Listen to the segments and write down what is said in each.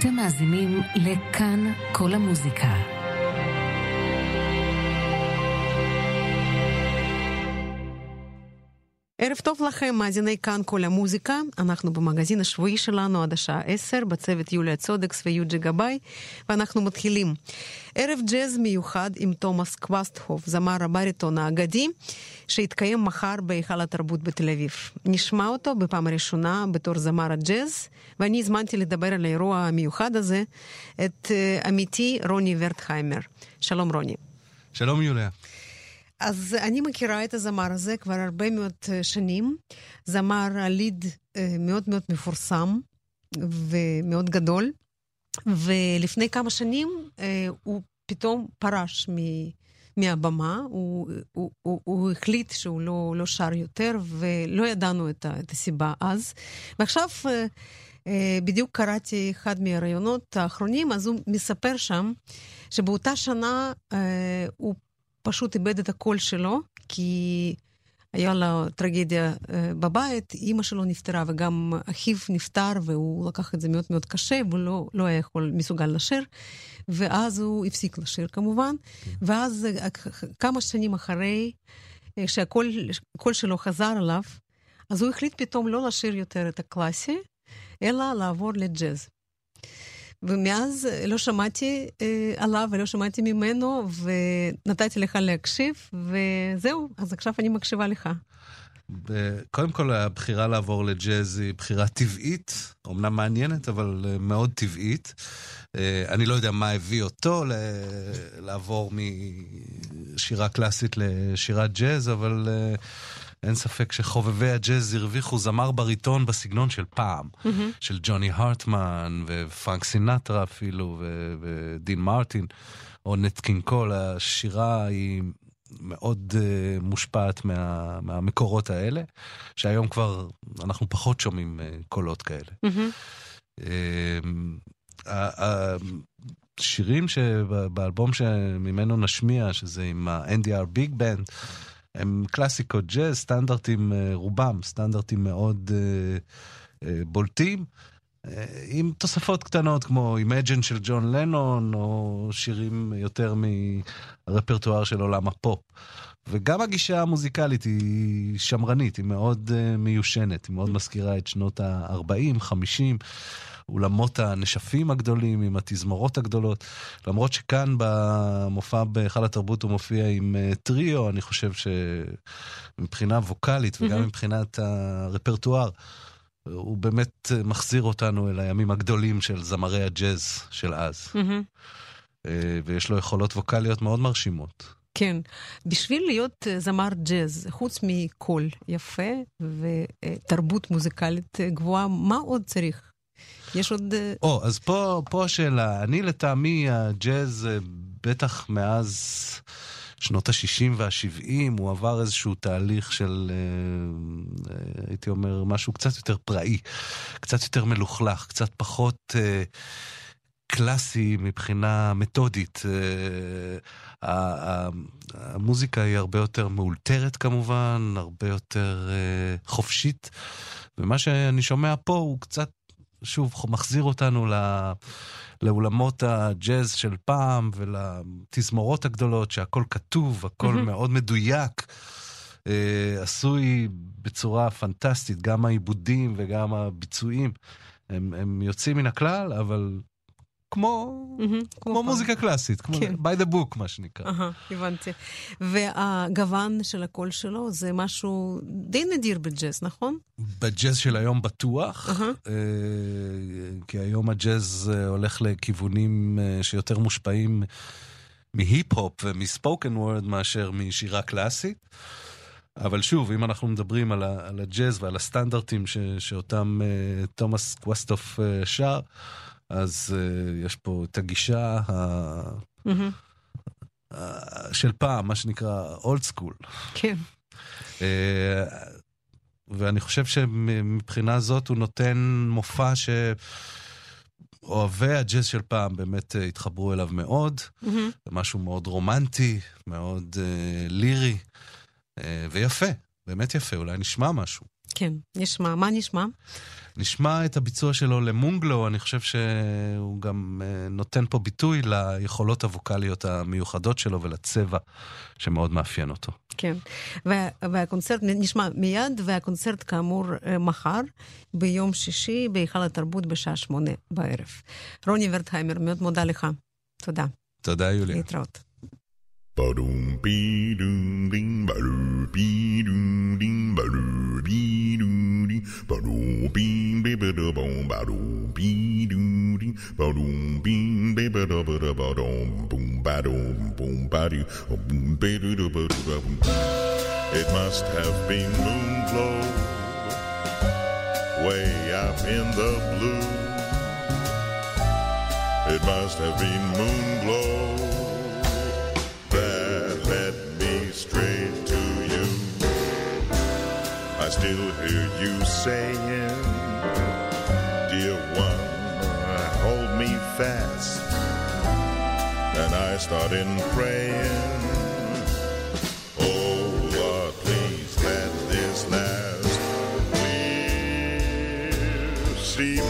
אתם מאזינים לכאן כל המוזיקה. ערב טוב לכם, מאזיני כאן כל המוזיקה. אנחנו במגזין השבועי שלנו עד השעה 10, בצוות יוליה צודקס ויוג'י גבאי, ואנחנו מתחילים. ערב ג'אז מיוחד עם תומאס קווסטהוף, זמר הבריטון האגדי, שיתקיים מחר בהיכל התרבות בתל אביב. נשמע אותו בפעם הראשונה בתור זמר הג'אז, ואני הזמנתי לדבר על האירוע המיוחד הזה את uh, עמיתי רוני ורטהיימר. שלום רוני. שלום יוליה. אז אני מכירה את הזמר הזה כבר הרבה מאוד שנים. זמר הליד מאוד מאוד מפורסם ומאוד גדול, ולפני כמה שנים הוא פתאום פרש מ... מהבמה, הוא, הוא, הוא, הוא החליט שהוא לא, לא שר יותר, ולא ידענו את, את הסיבה אז. ועכשיו בדיוק קראתי אחד מהראיונות האחרונים, אז הוא מספר שם שבאותה שנה הוא פשוט איבד את הקול שלו, כי היה לו טרגדיה בבית, אימא שלו נפטרה וגם אחיו נפטר, והוא לקח את זה מאוד מאוד קשה, והוא לא, לא היה יכול, מסוגל לשיר, ואז הוא הפסיק לשיר כמובן, ואז כמה שנים אחרי שהקול שלו חזר אליו, אז הוא החליט פתאום לא לשיר יותר את הקלאסי, אלא לעבור לג'אז. ומאז לא שמעתי אה, עליו ולא שמעתי ממנו, ונתתי לך להקשיב, וזהו, אז עכשיו אני מקשיבה לך. קודם כל, הבחירה לעבור לג'אז היא בחירה טבעית, אמנם מעניינת, אבל מאוד טבעית. אני לא יודע מה הביא אותו לעבור משירה קלאסית לשירת ג'אז, אבל אין ספק שחובבי הג'אז הרוויחו זמר בריטון בסגנון של פעם, אהמ. של ג'וני הרטמן ופרנק סינטרה אפילו, ודין מרטין, או נט קינג קול, השירה היא מאוד אה, מושפעת מה, מהמקורות האלה, שהיום כבר אנחנו פחות שומעים אה, קולות כאלה. אהמ. Uh, השירים שבאלבום שממנו נשמיע, שזה עם ה-NDR ביג בנד, הם קלאסיקות ג'אז, סטנדרטים רובם, סטנדרטים מאוד uh, uh, בולטים, עם תוספות קטנות כמו Imagine של ג'ון לנון, או שירים יותר מהרפרטואר של עולם הפופ. וגם הגישה המוזיקלית היא שמרנית, היא מאוד מיושנת, היא מאוד מזכירה את שנות ה-40, 50. אולמות הנשפים הגדולים, עם התזמורות הגדולות. למרות שכאן במופע בהיכל התרבות הוא מופיע עם טריו, אני חושב שמבחינה ווקאלית וגם. מבחינת הרפרטואר, הוא באמת מחזיר אותנו אל הימים הגדולים של זמרי הג'אז של אז. Mm-hmm. ויש לו יכולות ווקאליות מאוד מרשימות. כן. בשביל להיות זמר ג'אז, חוץ מקול יפה ותרבות מוזיקלית גבוהה, מה עוד צריך? יש עוד... או, אז פה, פה השאלה. אני לטעמי, הג'אז, בטח מאז שנות ה-60 וה-70, הוא עבר איזשהו תהליך של, הייתי אומר, משהו קצת יותר פראי, קצת יותר מלוכלך, קצת פחות... קלאסי מבחינה מתודית. המוזיקה היא הרבה יותר מאולתרת כמובן, הרבה יותר חופשית, ומה שאני שומע פה הוא קצת שוב מחזיר אותנו לא, לאולמות הג'אז של פעם ולתזמורות הגדולות, שהכל כתוב, הכל mm-hmm. מאוד מדויק. אה, עשוי בצורה פנטסטית, גם העיבודים וגם הביצועים. הם, הם יוצאים מן הכלל, אבל כמו, אהמ, כמו, כמו מוזיקה קלאסית, כמו כן. by the book, מה שנקרא. אהה, הבנתי. והגוון של הקול שלו זה משהו די נדיר בג'אז, נכון? בג'אז של היום בטוח, אהה. כי היום הג'אז אה, הולך לכיוונים אה, שיותר מושפעים מהיפ-הופ ומ spoken word מאשר משירה קלאסית. אבל שוב, אם אנחנו מדברים על, ה- על הג'אז ועל הסטנדרטים ש- שאותם אה, תומאס קוואסטהוף אה, שר, אז uh, יש פה את הגישה ה... mm-hmm. של פעם, מה שנקרא אולד סקול. כן. Uh, ואני חושב שמבחינה זאת הוא נותן מופע ש... אוהבי הג'אז של פעם באמת uh, התחברו אליו מאוד, mm-hmm. משהו מאוד רומנטי, מאוד uh, לירי, uh, ויפה, באמת יפה, אולי נשמע משהו. כן, נשמע. מה נשמע? נשמע את הביצוע שלו למונגלו, אני חושב שהוא גם אה, נותן פה ביטוי ליכולות הווקאליות המיוחדות שלו ולצבע שמאוד מאפיין אותו. כן, וה, והקונצרט נשמע מיד, והקונצרט כאמור אה, מחר, ביום שישי, בהיכל התרבות בשעה שמונה בערב. רוני ורטהיימר, מאוד מודה לך. תודה. תודה, יוליה. להתראות. Be-dum, ding, ba-dum, be-dum, ding, bing, be-ba-da-bum, ba-dum, be-dum, ding, ba-dum, bing, It must have been moonglow way up in the blue. It must have been moonglow that led me straight to. I still hear you saying, Dear one, hold me fast. And I started praying, Oh Lord, please let this last. We seem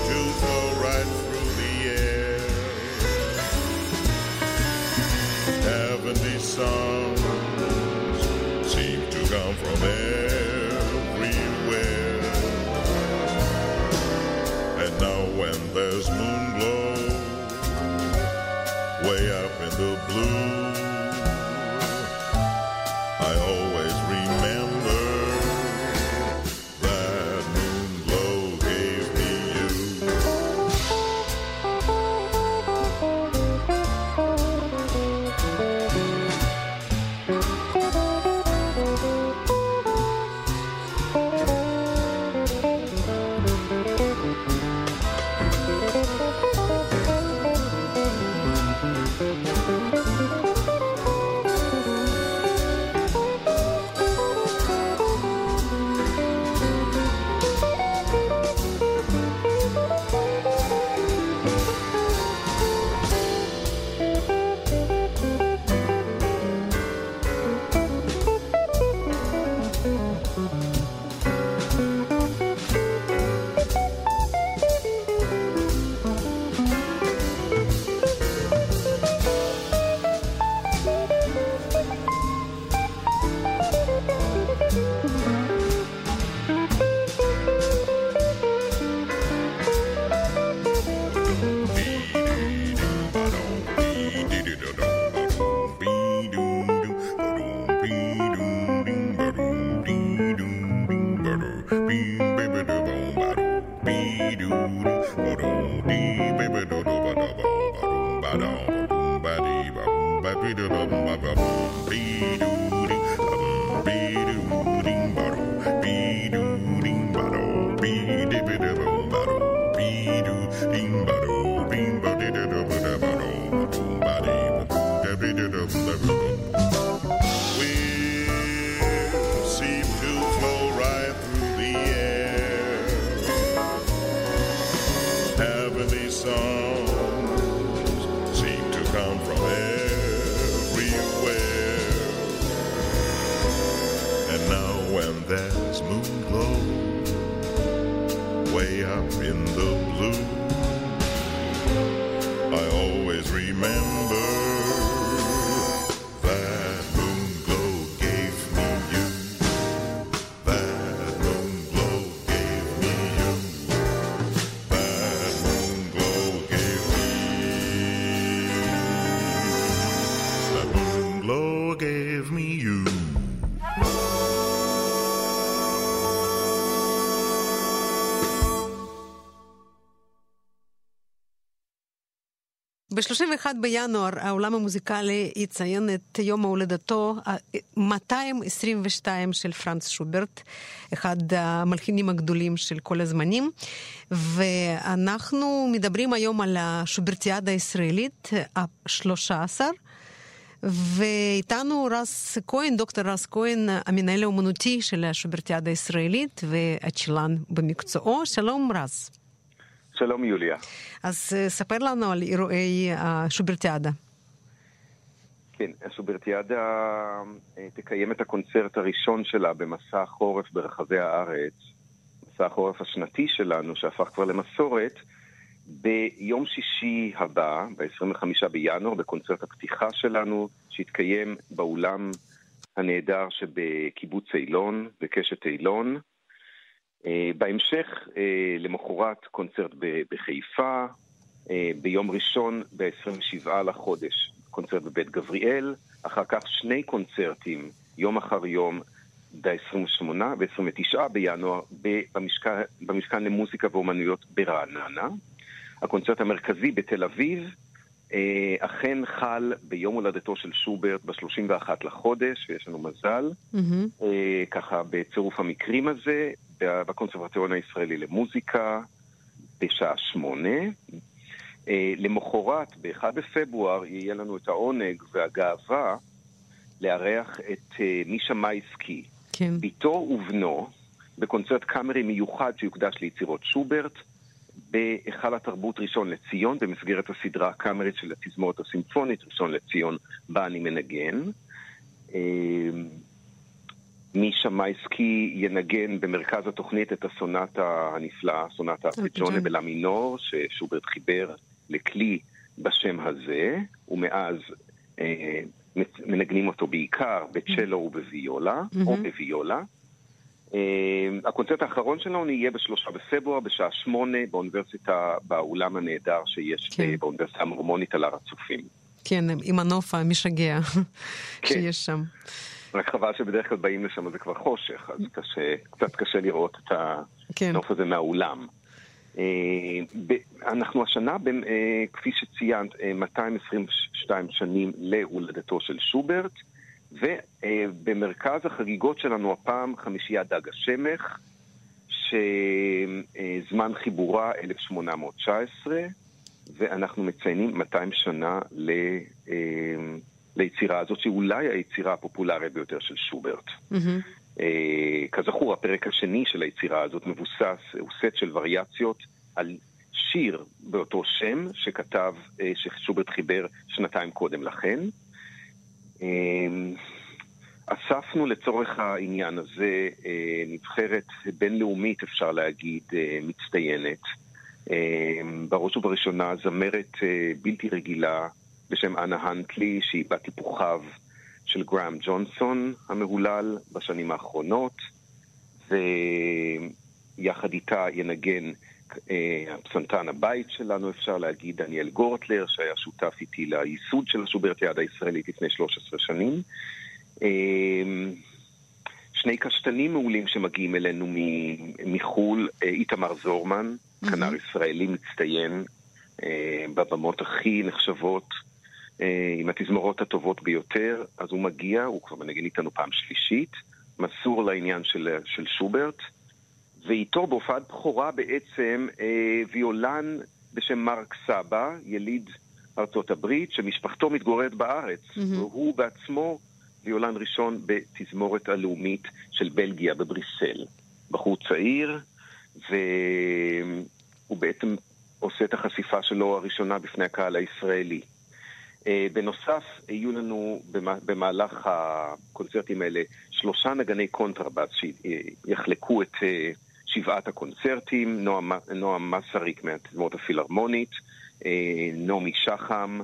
ב-31 בינואר העולם המוזיקלי יציין את יום הולדתו ה-222 של פרנץ שוברט, אחד המלחינים הגדולים של כל הזמנים. ואנחנו מדברים היום על השוברטיאדה הישראלית ה-13. ואיתנו רס כהן, דוקטור רס כהן, המנהל האומנותי של השוברטיאדה הישראלית והצ'לן במקצועו. שלום רס. שלום יוליה. אז אה, ספר לנו על אירועי השוברטיאדה. כן, השוברטיאדה אה, תקיים את הקונצרט הראשון שלה במסע החורף ברחבי הארץ. מסע והחורף השנתי שלנו, שהפך כבר למסורת, ביום שישי הבא, ב-25 בינואר, בקונצרט הפתיחה שלנו, שיתקיים באולם הנהדר שבקיבוץ אילון, בקשת אילון. אה, בהמשך, אה, למחרת, קונצרט בחיפה, אה, ביום ראשון, ב-27 לחודש, קונצרט בבית גבריאל, אחר כך שני קונצרטים, יום אחר יום, ב-28 ו-29 בינואר, במשכן, במשכן למוזיקה ואומנויות ברעננה. הקונצרט המרכזי בתל אביב אה, אכן חל ביום הולדתו של שוברט ב-31 לחודש, ויש לנו מזל. אה, ככה בצירוף המקרים הזה, בקונסרבטוריון הישראלי למוזיקה, בשעה שמונה. אה, למחרת, ב-1 בפברואר, יהיה לנו את העונג והגאווה לארח את אה, מישה מייסקי, כן. בתו ובנו, בקונצרט קאמרי מיוחד שיוקדש ליצירות שוברט, בהיכל התרבות ראשון לציון, במסגרת הסדרה הקאמרית של התזמורת הסימפונית ראשון לציון, בה אני מנגן. אה, מישה מייסקי ינגן במרכז התוכנית את הסונטה הנפלאה, סונטה. ארפיג'ונה בלה מינור, ששוברט חיבר לכלי בשם הזה, ומאז אה, מנגנים אותו בעיקר בצ'לו ובוויולה, או בוויולה. אה, הקונצרט האחרון שלנו יהיה בשלושה בפברואר, בשעה שמונה, באוניברסיטה, באולם הנהדר שיש כן. באוניברסיטה המורמונית על הר הצופים. כן, עם הנוף המשגע כן. שיש שם. רק חבל שבדרך כלל באים לשם אז זה כבר חושך, אז קשה, קצת קשה לראות את כן. הנוף הזה מהאולם. אה, אנחנו השנה, אה, כפי שציינת, אה, 222 שנים להולדתו של שוברט, ובמרכז החגיגות שלנו הפעם חמישיית דג השמך, שזמן חיבורה 1819, ואנחנו מציינים 200 שנה ל... אה, ליצירה הזאת, שאולי היצירה הפופולרית ביותר של שוברט. אה, כזכור, הפרק השני של היצירה הזאת מבוסס, הוא סט של וריאציות על שיר באותו שם שכתב, אה, ששוברט חיבר שנתיים קודם לכן. אה, אספנו לצורך העניין הזה אה, נבחרת בינלאומית, אפשר להגיד, אה, מצטיינת. אה, בראש ובראשונה זמרת אה, בלתי רגילה בשם אנה הנטלי, שהיא בת טיפוחיו של גראם ג'ונסון המהולל בשנים האחרונות, ויחד איתה ינגן אה, הפסנתרן הבית שלנו, אפשר להגיד, דניאל גורטלר, שהיה שותף איתי לייסוד של השוברטיאדה הישראלית לפני 13 שנים. אה, שני קשתנים מעולים שמגיעים אלינו מחו"ל, אה, איתמר זורמן, כנר ישראלי מצטיין, בבמות הכי נחשבות, עם התזמורות הטובות ביותר, אז הוא מגיע, הוא כבר מנגן איתנו פעם שלישית, מסור לעניין של, של שוברט, ואיתו בהופעת בכורה בעצם אה, ויולן בשם מרק סבא, יליד ארצות הברית, שמשפחתו מתגוררת בארץ, והוא בעצמו ויולן ראשון בתזמורת הלאומית של בלגיה בבריסל. בחור צעיר, והוא בעצם עושה את החשיפה שלו הראשונה בפני הקהל הישראלי. אה, בנוסף, יהיו לנו במ- במהלך הקונצרטים האלה שלושה נגני קונטרבאס שיחלקו את אה, שבעת הקונצרטים, נועם, נועם מסריק מהתזמורת הפילהרמונית, אה, נעמי שחם,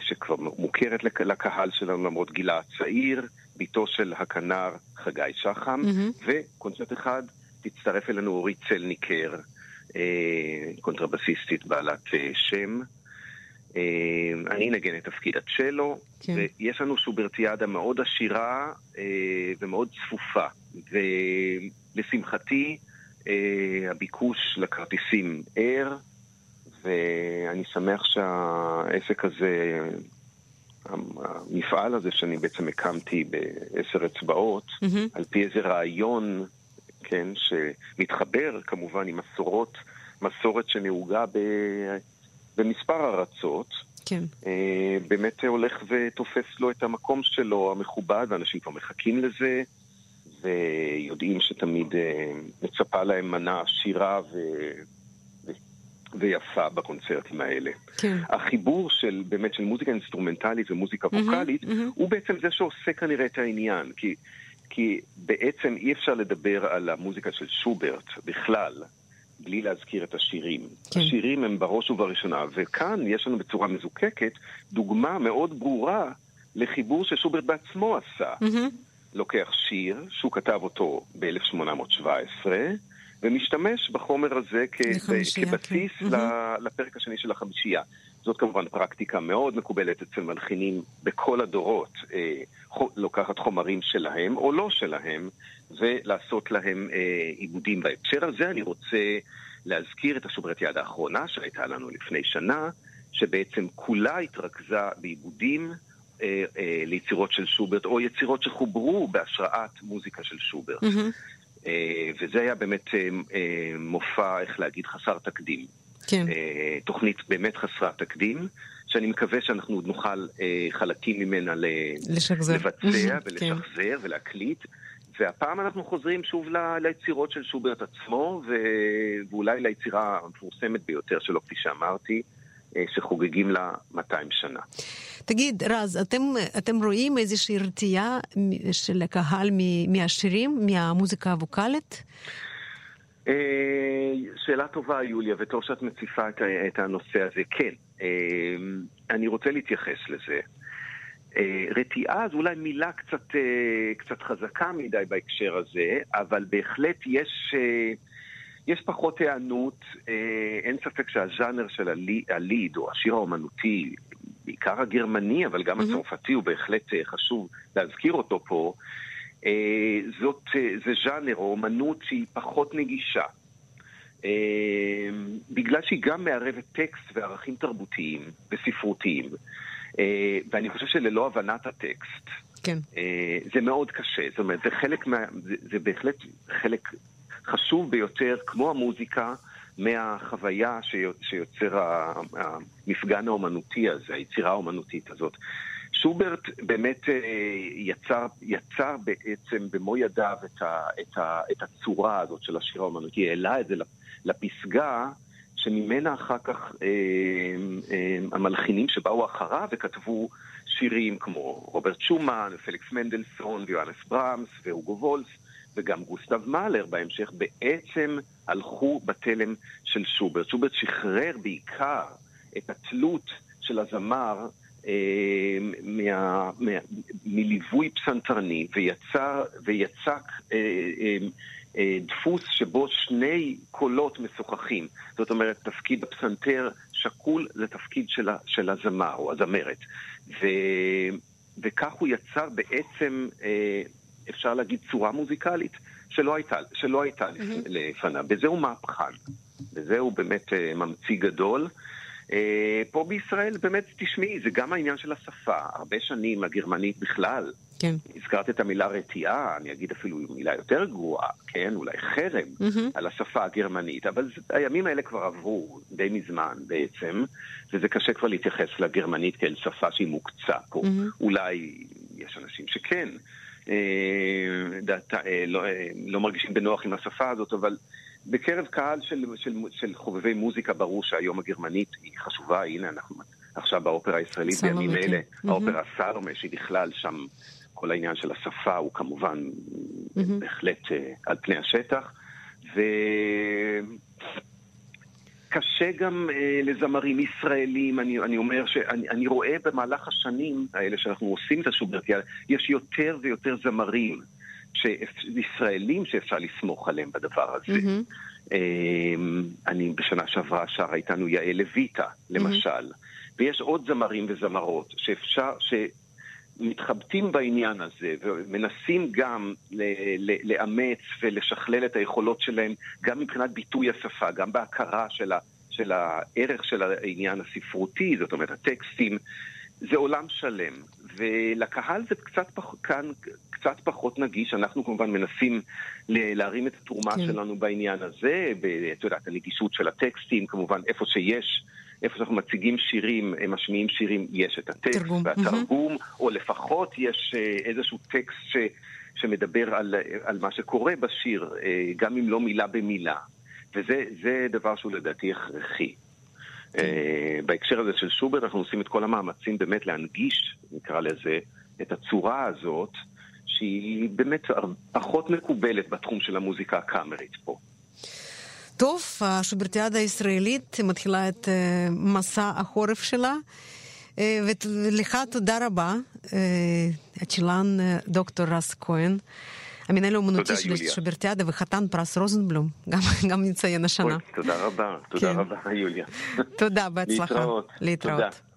שכבר מוכרת לק- לקהל שלנו למרות גילה הצעיר, בתו של הכנר חגי שחם, מהמם. וקונצרט אחד תצטרף אלינו אורית צלניקר, קונטרבסיסטית בעלת שם. אה, אני אנגן את תפקיד הצ'לו, כן. ויש לנו שוברטיאדה מאוד עשירה אה, ומאוד צפופה. ולשמחתי, אה, הביקוש לכרטיסים ער, ואני שמח שהעסק הזה, המפעל הזה שאני בעצם הקמתי בעשר אצבעות, מהמם. על פי איזה רעיון, כן, שמתחבר כמובן עם מסורות, מסורת שנהוגה ב, במספר ארצות, כן. אה, באמת הולך ותופס לו את המקום שלו המכובד, ואנשים כבר מחכים לזה, ויודעים שתמיד אה, מצפה להם מנה עשירה ו... ו... ויפה בקונצרטים האלה. כן. החיבור של, באמת, של מוזיקה אינסטרומנטלית ומוזיקה ווקאלית, מהמם. הוא בעצם זה שעושה כנראה את העניין. כי, כי בעצם אי אפשר לדבר על המוזיקה של שוברט בכלל, בלי להזכיר את השירים. כן. השירים הם בראש ובראשונה, וכאן יש לנו בצורה מזוקקת דוגמה מאוד ברורה לחיבור ששוברט בעצמו עשה. מהמם. לוקח שיר שהוא כתב אותו ב-1817, ומשתמש בחומר הזה כ- כבסיס כן. לפרק השני של החמישייה. זאת כמובן פרקטיקה מאוד מקובלת אצל מלחינים בכל הדורות, אה, לוקחת חומרים שלהם או לא שלהם, ולעשות להם אה, עיבודים. בהקשר הזה אני רוצה להזכיר את השוברטיאדה האחרונה שהייתה לנו לפני שנה, שבעצם כולה התרכזה בעיבודים אה, אה, ליצירות של שוברט, או יצירות שחוברו בהשראת מוזיקה של שוברט. אה, וזה היה באמת אה, אה, מופע, איך להגיד, חסר תקדים. כן. אה, תוכנית באמת חסרת תקדים, שאני מקווה שאנחנו עוד נוכל אה, חלקים ממנה ל- לשחזר. לבצע כן. ולשחזר ולהקליט. והפעם אנחנו חוזרים שוב ל- ליצירות של שוברט עצמו, ו... ואולי ליצירה המפורסמת ביותר שלו, כפי שאמרתי, אה, שחוגגים לה 200 שנה. תגיד, רז, אתם, אתם רואים איזושהי רתיעה של הקהל מהשירים, מהמוזיקה הווקאלית? אה, שאלה טובה, יוליה, וטוב שאת מציפה את, הנושא הזה. כן, אה, אני רוצה להתייחס לזה. אה, רתיעה זו אולי מילה קצת, קצת חזקה מדי בהקשר הזה, אבל בהחלט יש, יש פחות היענות. אין ספק שהז'אנר של הלי- הליד, או השיר האומנותי, בעיקר הגרמני, אבל גם הצרפתי, הוא בהחלט חשוב להזכיר אותו פה. אה, זאת, אה, זה ז'אנר או אומנות שהיא פחות נגישה. אה, בגלל שהיא גם מערבת טקסט וערכים תרבותיים וספרותיים. ואני חושב שללא הבנת הטקסט, כן. זה מאוד קשה. זאת אומרת, זה חלק מה... זה, זה בהחלט חלק חשוב ביותר, כמו המוזיקה, מהחוויה שיו- שיוצר המפגן האומנותי הזה, היצירה האומנותית הזאת. שוברט באמת אה, יצר, יצר בעצם במו ידיו את, ה, את, ה, את הצורה הזאת של השיר האומנותי, העלה את זה לפסגה שממנה אחר כך אה, אה, המלחינים שבאו אחריו וכתבו שירים כמו רוברט שומן, פליקס מנדלסון ויואנס ברמס והוגו וולס וגם גוסטב מאלר בהמשך, בעצם הלכו בתלם של שוברט. שוברט שחרר בעיקר את התלות של הזמר מה, מה, מליווי פסנתרני ויצר, ויצק אה, אה, אה, דפוס שבו שני קולות משוחחים. זאת אומרת, תפקיד הפסנתר שקול זה תפקיד של, של הזמר או הזמרת. ו, וכך הוא יצר בעצם, אה, אפשר להגיד, צורה מוזיקלית שלא הייתה, שלא הייתה לפ- לפניו. וזהו מהפכן. וזהו באמת אה, ממציא גדול. אה, פה בישראל באמת, תשמעי, זה גם העניין של השפה. הרבה שנים הגרמנית בכלל, כן. הזכרת את המילה רתיעה, אני אגיד אפילו מילה יותר גרועה, כן? אולי חרם מהמם. על השפה הגרמנית, אבל זה- הימים האלה כבר עברו די מזמן בעצם, וזה קשה כבר להתייחס לגרמנית כאל שפה שהיא מוקצה פה. מהמם. אולי יש אנשים שכן. אה, דעת, אה, לא, אה, לא מרגישים בנוח עם השפה הזאת, אבל בקרב קהל של, של, של חובבי מוזיקה ברור שהיום הגרמנית היא חשובה, הנה אנחנו עכשיו באופרה הישראלית בימים. אלה, מהמם. האופרה סלומה, שהיא בכלל שם, כל העניין של השפה הוא כמובן מהמם. בהחלט אה, על פני השטח, ו... קשה גם אה, לזמרים ישראלים, אני, אני אומר שאני אני רואה במהלך השנים האלה שאנחנו עושים את השוברטיאדה, יש יותר ויותר זמרים ישראלים שאפשר לסמוך עליהם בדבר הזה. אה, אני בשנה שעברה שרה איתנו יעל לויטה, למשל, ויש עוד זמרים וזמרות שאפשר, שמתחבטים בעניין הזה ומנסים גם לאמץ ולשכלל את היכולות שלהם, גם מבחינת ביטוי השפה, גם בהכרה של, ה, של הערך של העניין הספרותי, זאת אומרת, הטקסטים. זה עולם שלם, ולקהל זה קצת פח, כאן קצת פחות נגיש. אנחנו כמובן מנסים להרים את התרומה כן. שלנו בעניין הזה, ב- את יודעת, הנגישות של הטקסטים, כמובן, איפה שיש, איפה שאנחנו מציגים שירים, אה, משמיעים שירים, יש את הטקסט תרגום. והתרגום, או לפחות יש אה, איזשהו טקסט ש... שמדבר על, על מה שקורה בשיר, אה, גם אם לא מילה במילה. וזה זה דבר שהוא לדעתי הכרחי. אה, בהקשר הזה של שוברט אנחנו עושים את כל המאמצים באמת להנגיש, נקרא לזה, את הצורה הזאת, שהיא באמת פחות מקובלת בתחום של המוזיקה הקאמרית פה. טוב, השוברטיאדה הישראלית מתחילה את אה, מסע החורף שלה. אה, ולך תודה רבה, אה, דוקטור רס כהן, המנהל האומנותי של יוליה. השוברטיאדה וחתן פרס רוזנבלום, גם, גם נציין השנה. אוי, תודה רבה, תודה כן. רבה, יוליה. תודה, בהצלחה. להתראות. להתראות. תודה.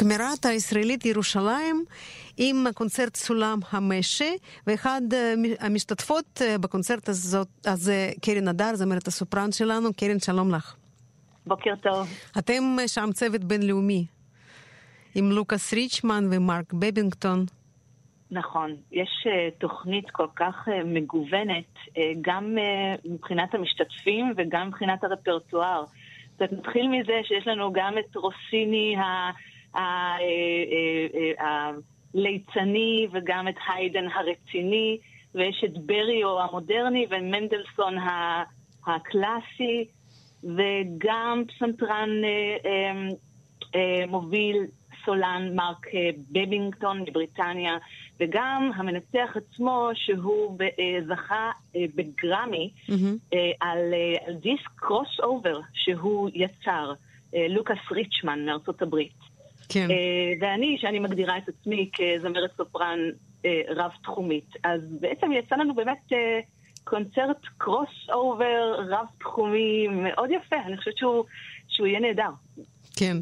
הקמרת הישראלית ירושלים עם הקונצרט סולם המשי, ואחד אה, המשתתפות אה, בקונצרט הזאת, הזה קרן הדר, זמרת הסופרן שלנו. קרן, שלום לך. בוקר טוב. אתם אה, שם צוות בינלאומי, עם לוקאס ריצ'מן ומרק בבינגטון. נכון, יש uh, תוכנית כל כך uh, מגוונת, uh, גם מבחינת המשתתפים וגם מבחינת הרפרטואר. זאת אומרת, נתחיל מזה שיש לנו גם את רוסיני ה- אה, אה, אה, הליצני וגם את היידן הרציני, ויש את בריו המודרני ומנדלסון הקלאסי, וגם פסנתרן אה, אה, אה, מוביל סולן מרק אה, בבינגטון מבריטניה, וגם המנצח עצמו, שהוא אה, זכה אה, בגרמי. אה, על, אה, על דיסק crossover שהוא יצר, אה, לוקאס ריצ'מן מארצות הברית. כן. אה, ואני, שאני מגדירה את עצמי כזמרת סופרן אה, רב-תחומית, אז בעצם יצא לנו באמת אה, קונצרט crossover רב-תחומי מאוד יפה, אני חושבת שהוא, שהוא יהיה נהדר. כן,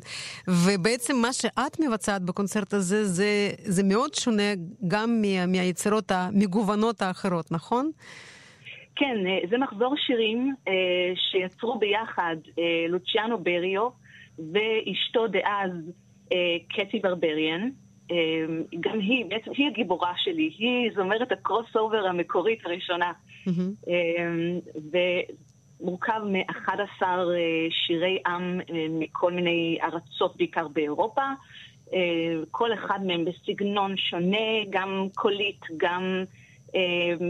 ובעצם מה שאת מבצעת בקונצרט הזה, זה, זה מאוד שונה גם מה, מהיצירות המגוונות האחרות, נכון? כן, זה מחזור שירים שיצרו ביחד לוציאנו בריו ואשתו דאז קטי ברבריאן. אה, גם היא, בעצם היא הגיבורה שלי, היא זמרת ה crossover המקורית הראשונה. מהמם. אה, ומורכב מ-11 שירי עם אה, מכל מיני ארצות, בעיקר באירופה. אה, כל אחד מהם בסגנון שונה, גם קולית, גם אה,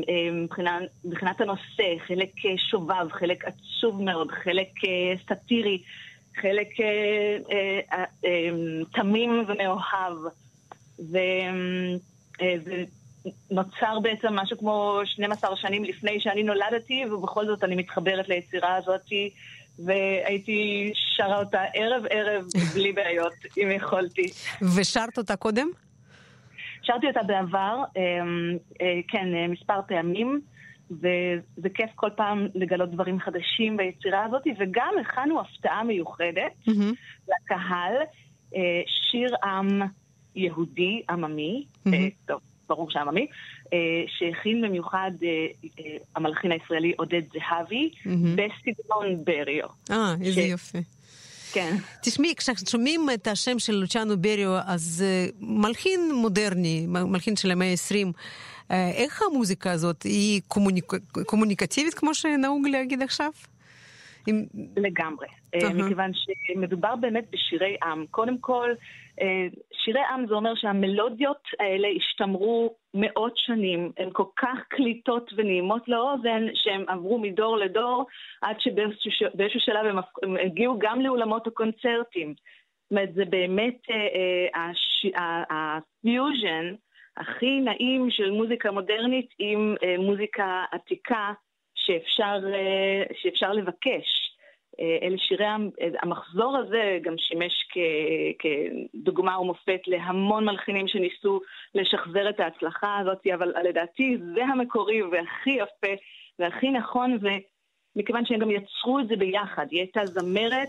אה, מבחינת הנושא, חלק אה, שובב, חלק עצוב מאוד, חלק אה, סאטירי, חלק אה, אה, אה, תמים ומאוהב. וזה נוצר בעצם משהו כמו 12 שנים לפני שאני נולדתי, ובכל זאת אני מתחברת ליצירה הזאת, והייתי שרה אותה ערב-ערב בלי בעיות, אם יכולתי. ושרת אותה קודם? שרתי אותה בעבר, כן, מספר פעמים, וזה כיף כל פעם לגלות דברים חדשים ביצירה הזאת, וגם הכנו הפתעה מיוחדת מהמם. לקהל, אה, שיר עם יהודי עממי, מהמם. טוב, ברור שעממי, אה, שהכין במיוחד המלחין הישראלי עודד זהבי, מהמם. בסגנון בריו. אה, איזה ש- יופי. כן. תשמעי, כששומעים את השם של לוצ'אנו בריו, אז מלחין מודרני, מלחין של המאה ה-20, uh, איך המוזיקה הזאת, היא קומוניק... קומוניקטיבית, כמו שנהוג להגיד עכשיו? עם... לגמרי. אהה. מכיוון שמדובר באמת בשירי עם. קודם כל, אה, שירי עם זה אומר שהמלודיות האלה השתמרו מאות שנים. הן כל כך קליטות ונעימות לאוזן, שהן עברו מדור לדור, עד שבאיזשהו שלב הם הגיעו גם לאולמות הקונצרטים. זאת אומרת, זה באמת אה, אה, הש- ה- הפיוז'ן הכי נעים של מוזיקה מודרנית עם אה, מוזיקה עתיקה שאפשר, אה, שאפשר לבקש. אה, אלה שירי, אה, המחזור הזה גם שימש כ- כדוגמה ומופת להמון מלחינים שניסו לשחזר את ההצלחה הזאת, אבל לדעתי זה המקורי והכי יפה והכי נכון, ומכיוון שהם גם יצרו את זה ביחד. היא הייתה זמרת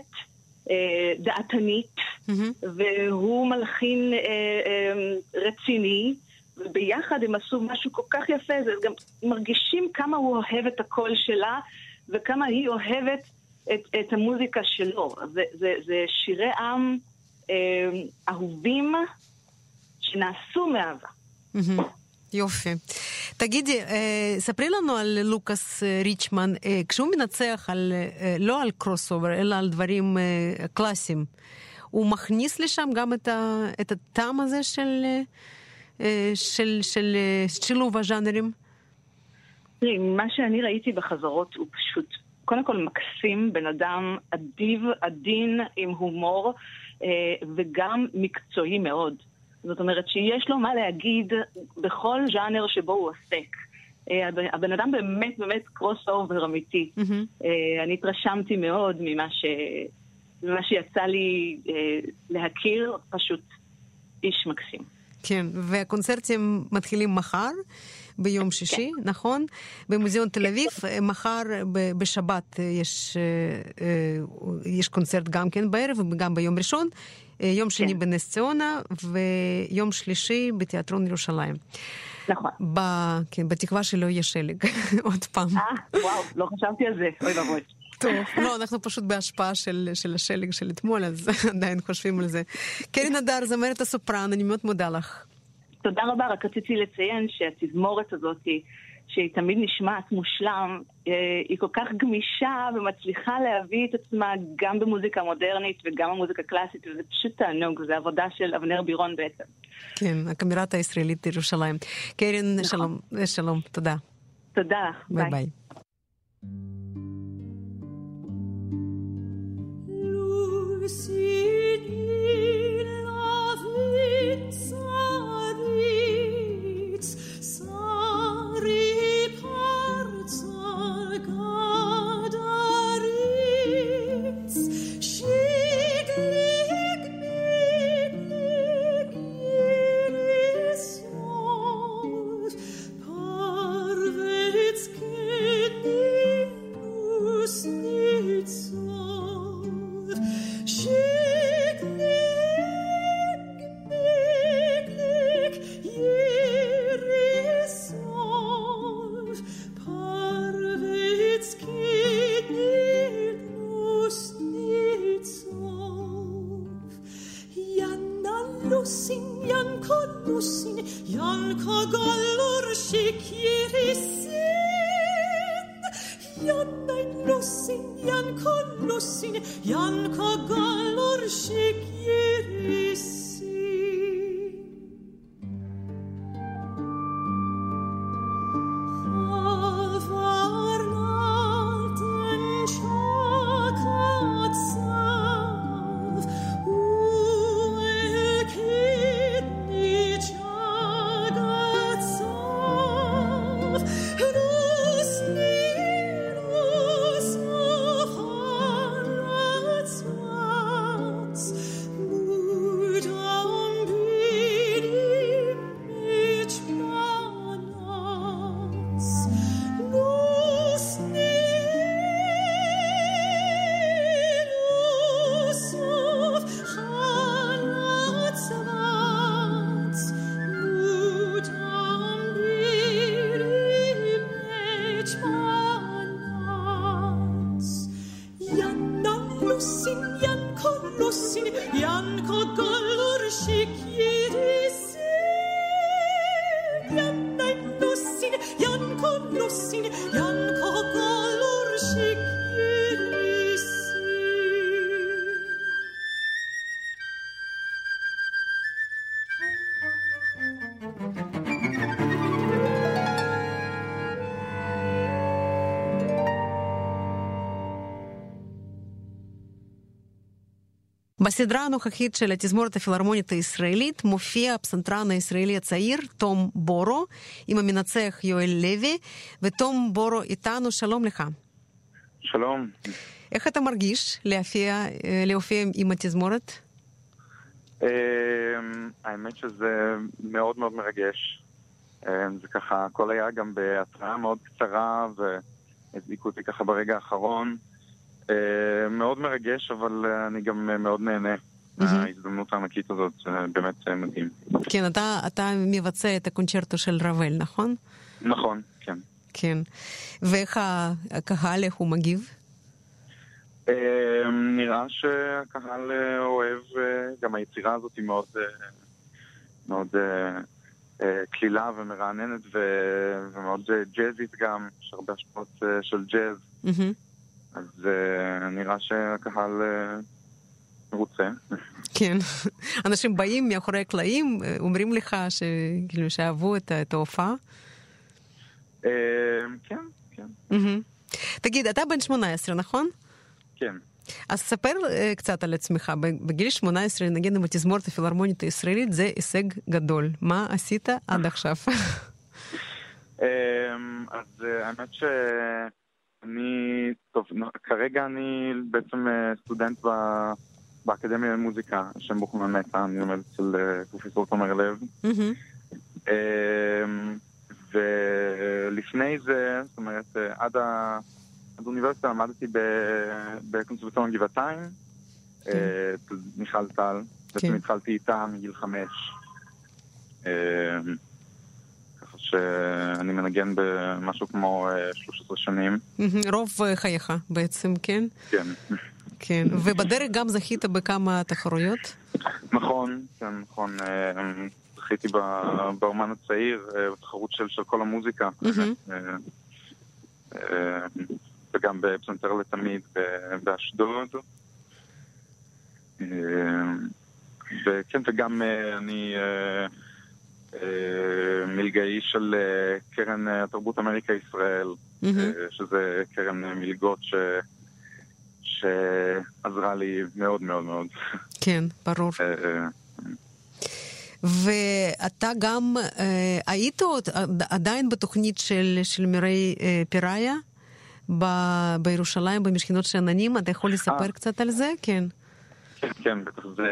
אה, דעתנית, מהמם. והוא מלחין אה, אה, רציני, וביחד הם עשו משהו כל כך יפה, זה גם מרגישים כמה הוא אוהב את הקול שלה, וכמה היא אוהבת את, את המוזיקה שלו. זה, זה, זה שירי עם אה, אהובים שנעשו מאהבה. יופי. תגידי, אה, ספרי לנו על לוקאס אה, ריצ'מן, אה, כשהוא מנצח על, לא על קרוס אובר, אלא על דברים קלאסיים, הוא מכניס לשם גם את, ה, את הטעם הזה של, של, של אה, שילוב הז'אנרים? תראי, מה שאני ראיתי בחזרות הוא פשוט, קודם כל מקסים, בן אדם אדיב, עדין, עם הומור, אה, וגם מקצועי מאוד. זאת אומרת שיש לו מה להגיד בכל ז'אנר שבו הוא עוסק. אה, הבן- אדם באמת באמת קרוס אובר אמיתי. אה, אני התרשמתי מאוד ממה, ש... ממה שיצא לי אה, להכיר, פשוט איש מקסים. כן, והקונצרטים מתחילים מחר, ביום שישי, כן. נכון? במוזיאון תל אביב, אה, מחר בשבת אה, יש, אה, יש קונצרט גם כן בערב וגם ביום ראשון, יום שני כן. בנס ציונה ויום שלישי בתיאטרון ירושלים. נכון. ב, כן, בתקווה שלא יהיה שלג, עוד פעם. אה, וואו, לא חשבתי על זה, אוי ואבוי. טוב, לא, אנחנו פשוט בהשפעה של, של השלג של אתמול, אז עדיין חושבים על זה. קרן הדר, זמרת הסופרן, אני מאוד מודה לך. תודה רבה, רק רציתי לציין שהתזמורת הזאת, שהיא תמיד נשמעת מושלם, אה, היא כל כך גמישה ומצליחה להביא את עצמה גם במוזיקה מודרנית וגם במוזיקה קלאסית, וזה פשוט תענוג, זו עבודה של אבנר בירון בעצם. כן, הקאמרט הישראלית ירושלים. קרן, נכון. שלום, שלום, תודה. תודה לך, ביי ביי. si בסדרה הנוכחית של התזמורת הפילהרמונית הישראלית מופיע הפסנתרן הישראלי הצעיר תום בורו עם המנצח יואל לוי, ותום בורו איתנו, שלום לך. שלום. איך אתה מרגיש להופיע, להופיע עם התזמורת? אמ, האמת שזה מאוד מאוד מרגש. זה ככה, הכל היה גם בהתראה מאוד קצרה, והדליקו אותי ככה ברגע האחרון. אמ, מאוד מרגש, אבל אה, אני גם אה, מאוד נהנה מההזדמנות הענקית הזאת, זה באמת אה, מדהים. כן, אתה, אתה מבצע את הקונצ'רטו של רבל, נכון? נכון, כן. כן. ואיך הקהל, איך הוא מגיב? נראה שהקהל אה, אוהב, אה, גם היצירה הזאת היא מאוד, אה, מאוד אה, אה, קלילה ומרעננת ומאוד אה, ג'אזית גם, יש הרבה השפעות אה, של ג'אז, מהמם. אז אה, נראה שהקהל אה, מרוצה. כן. אנשים באים מאחורי הקלעים, אה, אומרים לך שכאילו שאהבו את את ההופעה? כן, כן. תגיד, אתה בן 18, נכון? כן. אז ספר קצת על עצמך. בגיל 18 לנגן עם התזמורת הפילהרמונית הישראלית זה הישג גדול. מה עשית עד עכשיו? אז האמת שאני, טוב, כרגע אני בעצם אה, סטודנט ב- באקדמיה למוזיקה, שם בוכמן מתה, אני לומד אצל אה, פרופסור תומר לב. אמ, ולפני זה, זאת אומרת, אה, עד, ה... עד האוניברסיטה למדתי בקונסרבטוריון גבעתיים, כן. אה, מיכל טל. בעצם התחלתי איתה מגיל חמש. שאני מנגן במשהו כמו אה, 13 שנים, מהמם. רוב אה, חייך בעצם, כן? כן. כן. ובדרך גם זכית בכמה תחרויות? נכון, כן, נכון. אה, זכיתי באומן הצעיר, אה, בתחרות של של כל המוזיקה. אה, אה, וגם בפסנתר לתמיד באשדוד. אה, וכן, וגם אה, אני אה, אה, מלגאי של אה, קרן אה, התרבות אמריקה ישראל. אה, שזה קרן אה, מלגות ש... שעזרה לי מאוד מאוד מאוד. כן, ברור. אה, אה, ואתה גם אה, היית עוד עד- עדיין בתוכנית של, של מירי אה, פיראיה ב- בירושלים, במשכנות שאננים? אתה יכול לספר אה. קצת על זה? כן. כן, כן, בטח. זה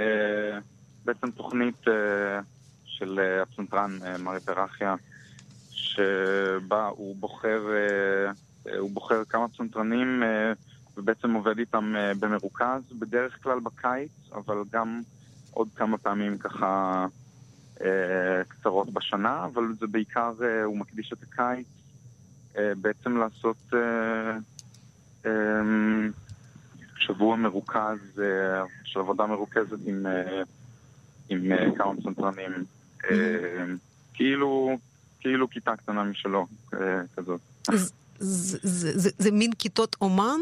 בעצם תוכנית אה, של אה, הפסנתרן אה, מרי פרחיה, שבה הוא בוחר, אה, הוא בוחר כמה פסנתרנים ובעצם עובד איתם במרוכז, בדרך כלל בקיץ, אבל גם עוד כמה פעמים ככה קצרות בשנה, אבל זה בעיקר, הוא מקדיש את הקיץ בעצם לעשות אה, שבוע מרוכז של עבודה מרוכזת עם, עם כמה פסנתרנים. אה, כאילו, כאילו כיתה קטנה משלו, אה, כזאת. זה, מין כיתות אומן,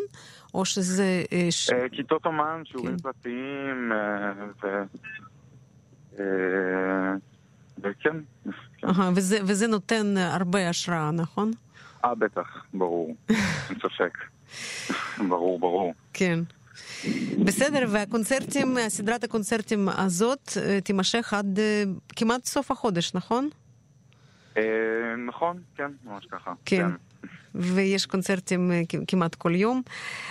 או שזה... אה, ש... אה, כיתות אומן, שיעורים כן. פרטיים, ו... וכן, כן. וזה נותן הרבה השראה, נכון? אה, בטח, ברור, אין ספק. ברור, ברור. כן. בסדר, והקונצרטים, סדרת הקונצרטים הזאת אה, תימשך עד אה, כמעט סוף החודש, נכון? אה, נכון, כן, ממש ככה. כן. ויש קונצרטים כמעט כל יום.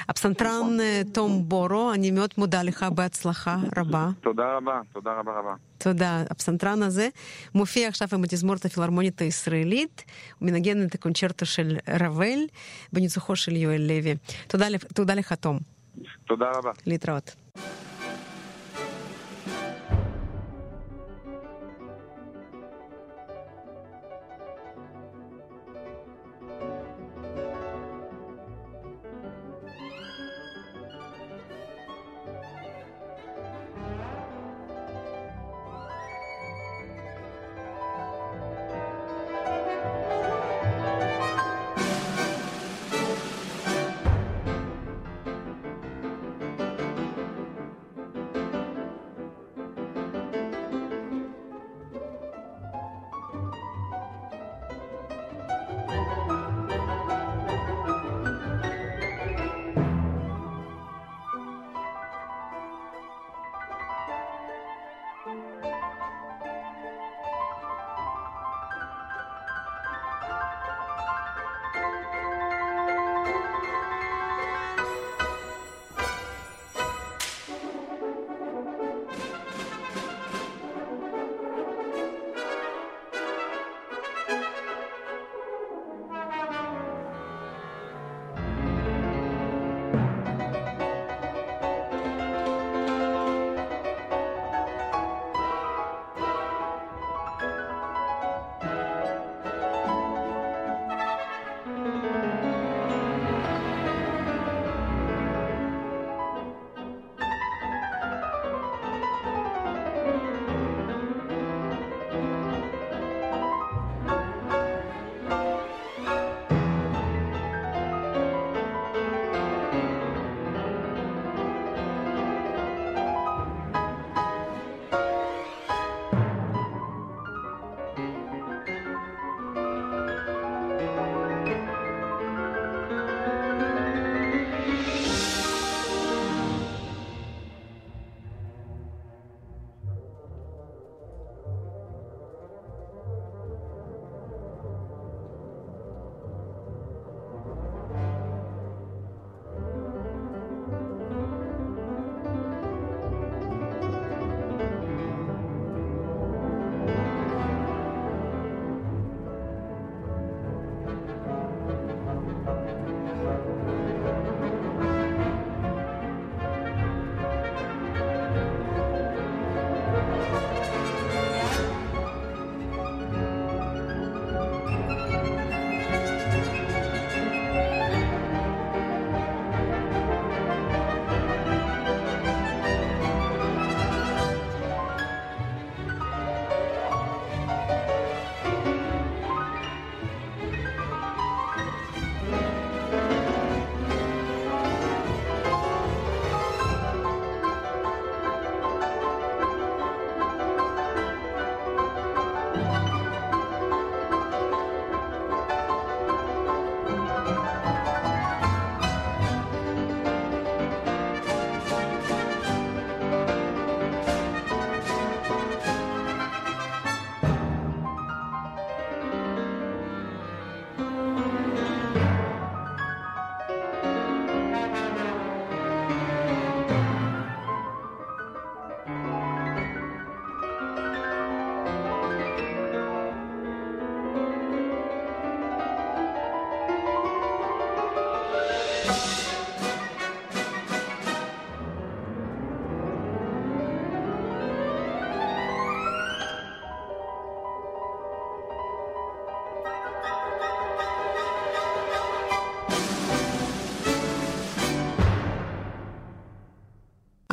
הפסנתרן תום בורו, אני מאוד מודה לך, בהצלחה רבה. תודה רבה, תודה רבה רבה. תודה. הפסנתרן הזה מופיע עכשיו עם התזמורת הפילהרמונית הישראלית, הוא מנגן את הקונצ'רטו של רבל בניצוחו של יואל לוי. תודה, תודה לך, תום. תודה רבה. להתראות.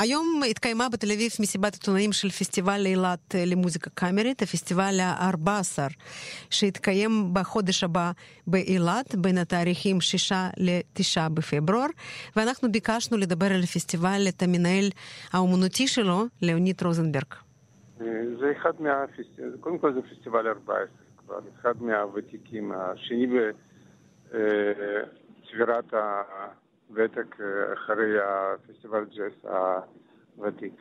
היום התקיימה בתל אביב מסיבת עיתונאים של פסטיבל אילת אה, למוזיקה קאמרית, הפסטיבל ה-14, שהתקיים בחודש הבא באילת, בין התאריכים 6 ל-9 בפברואר, ואנחנו ביקשנו לדבר על הפסטיבל את המנהל האומנותי שלו, לאוניד רוזנברג. זה אחד מהפסטיבלים, קודם כל זה פסטיבל 14 כבר, אחד מהוותיקים, השני בצבירת הוותק אה, אחרי הפסטיבל ג'אז הוותיק.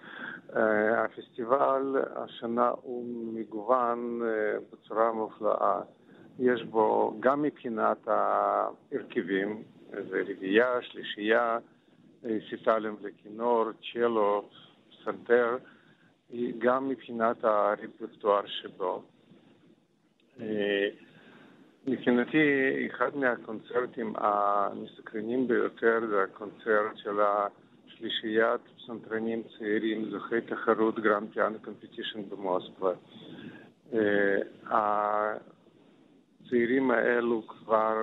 אה, הפסטיבל השנה הוא מגוון אה, בצורה מופלאה. יש בו גם מבחינת ההרכבים, זה רביעייה, שלישייה, רסיטלים לכינור, צ'לו, פסנתר, גם מבחינת הרפרטואר שבו. אה, מבחינתי, אחד מהקונצרטים המסקרנים ביותר זה הקונצרט של השלישיית פסנתרנים צעירים, זוכי תחרות Grand Piano Competition במוסקבה. אה, הצעירים האלו כבר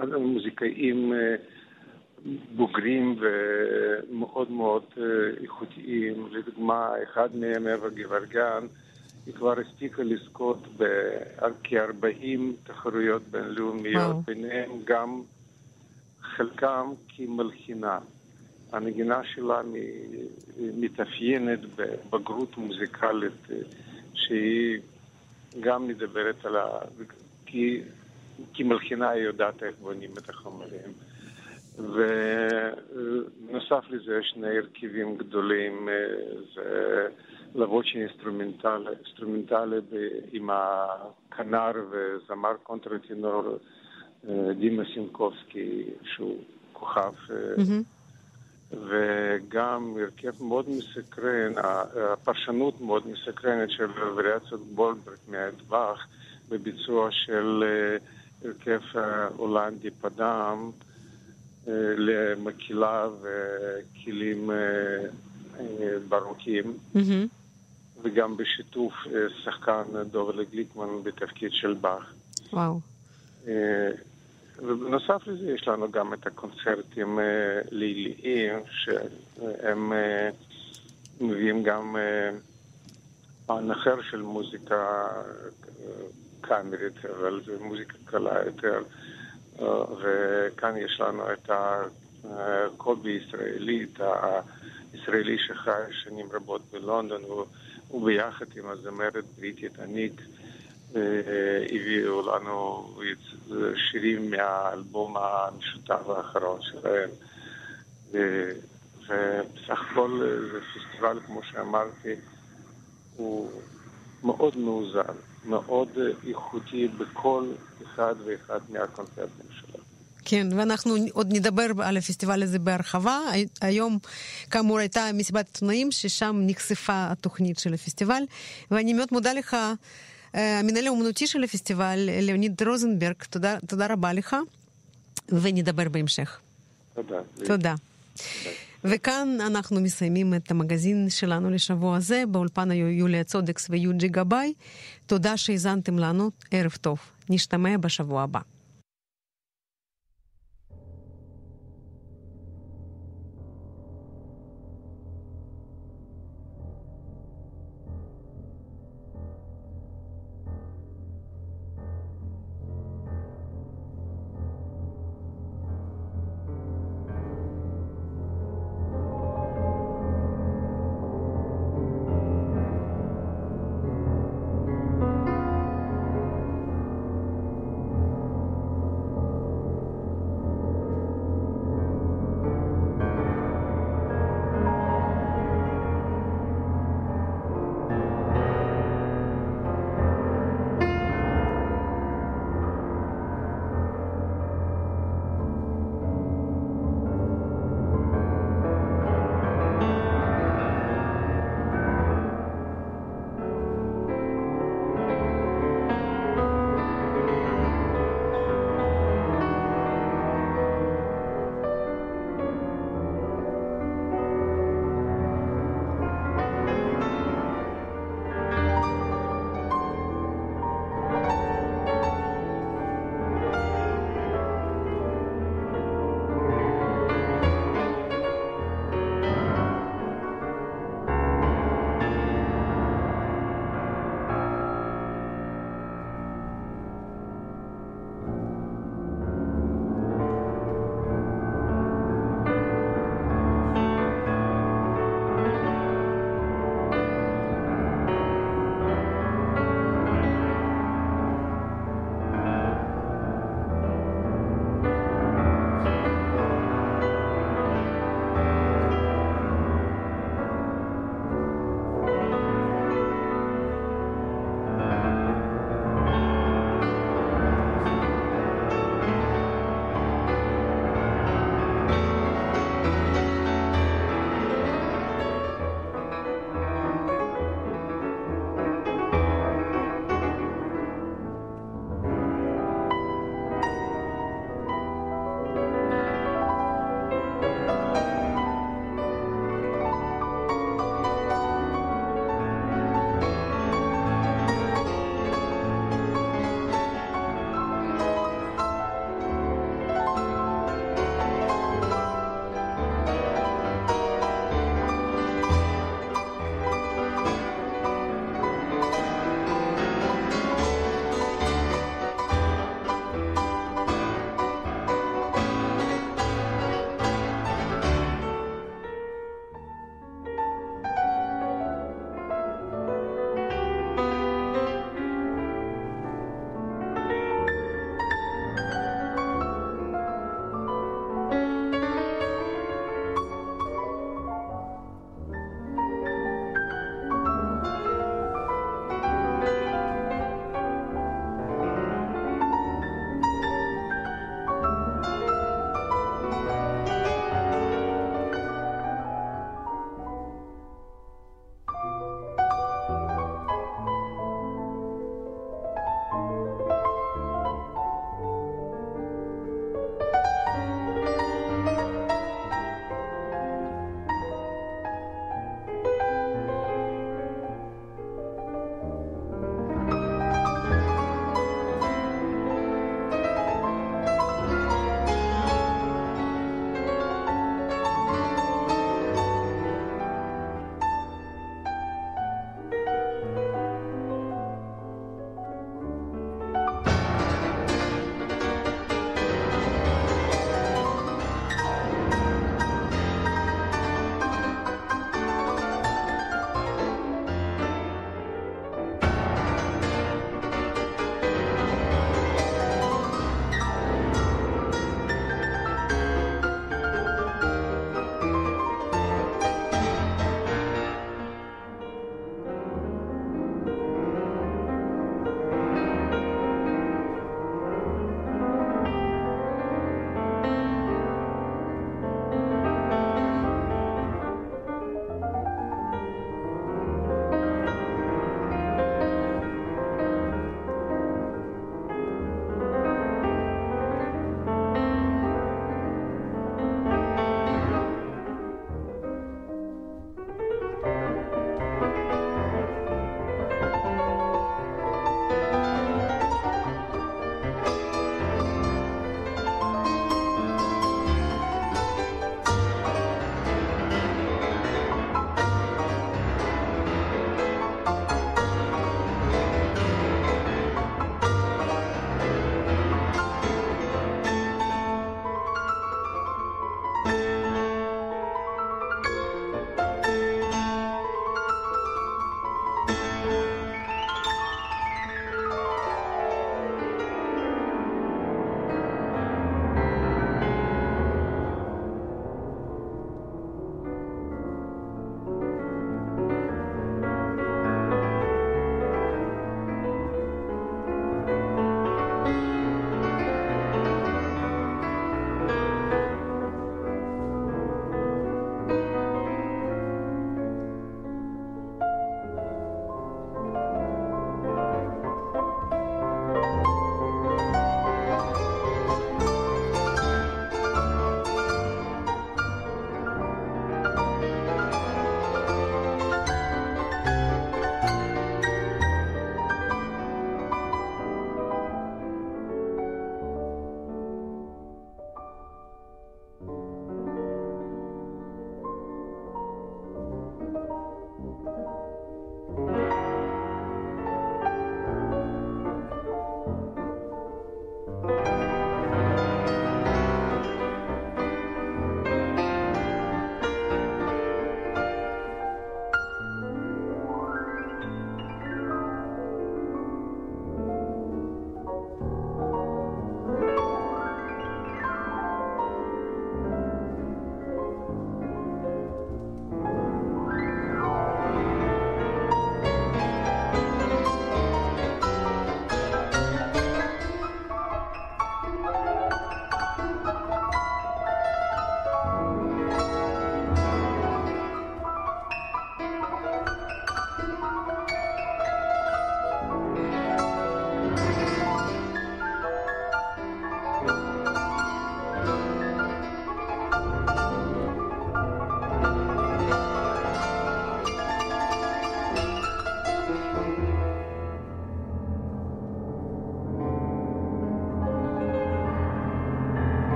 אה, מוזיקאים בוגרים ומאוד מאוד איכותיים. לדוגמה, אחד מהם, אווה גבורגיאן, היא כבר הספיקה לזכות בכ-40 תחרויות בינלאומיות, ביניהם גם חלקם כמלחינה. הנגינה שלה מתאפיינת בבגרות מוזיקלית שהיא גם מדברת על ה... כי כמלחינה היא יודעת איך בונים את החומרים. ונוסף לזה שני הרכבים גדולים, זה לבוצ'י אינסטרומנטלי, אינסטרומנטלי עם הכנר וזמר קונטרטינור דימה סינקובסקי, שהוא כוכב, וגם הרכב מאוד מסקרן, הפרשנות מאוד מסקרנת של וריאציות בולברג מהטווח בביצוע של הרכב הולנדי פדם. למקילה וכלים ברוקים, וגם בשיתוף שחקן דובר גליקמן בתפקיד של באך. וואו. ובנוסף לזה יש לנו גם את הקונצרטים ליליים, שהם מביאים גם פן אחר של מוזיקה קאמרית, אבל זו מוזיקה קלה יותר. וכאן יש לנו את הקובי ישראלי, את הישראלי שחי שנים רבות בלונדון, הוא ביחד עם הזמרת בריטית הניק הביאו לנו שירים מהאלבום המשותף האחרון שלהם. ובסך הכל זה פסטיבל, כמו שאמרתי, הוא מאוד מאוזן. מאוד איכותי בכל אחד ואחד מהקונצרטים שלו. כן, ואנחנו עוד נדבר על הפסטיבל הזה בהרחבה. היום, כאמור, הייתה מסיבת עיתונאים ששם נחשפה התוכנית של הפסטיבל, ואני מאוד מודה לך, המנהל האומנותי של הפסטיבל, ליאוניד רוזנברג, תודה, תודה רבה לך, ונדבר בהמשך. תודה. תודה. וכאן אנחנו מסיימים את המגזין שלנו לשבוע הזה. באולפן היו יוליה צודקס ויוג'י גבאי. תודה שהאזנתם לנו, ערב טוב. נשתמע בשבוע הבא.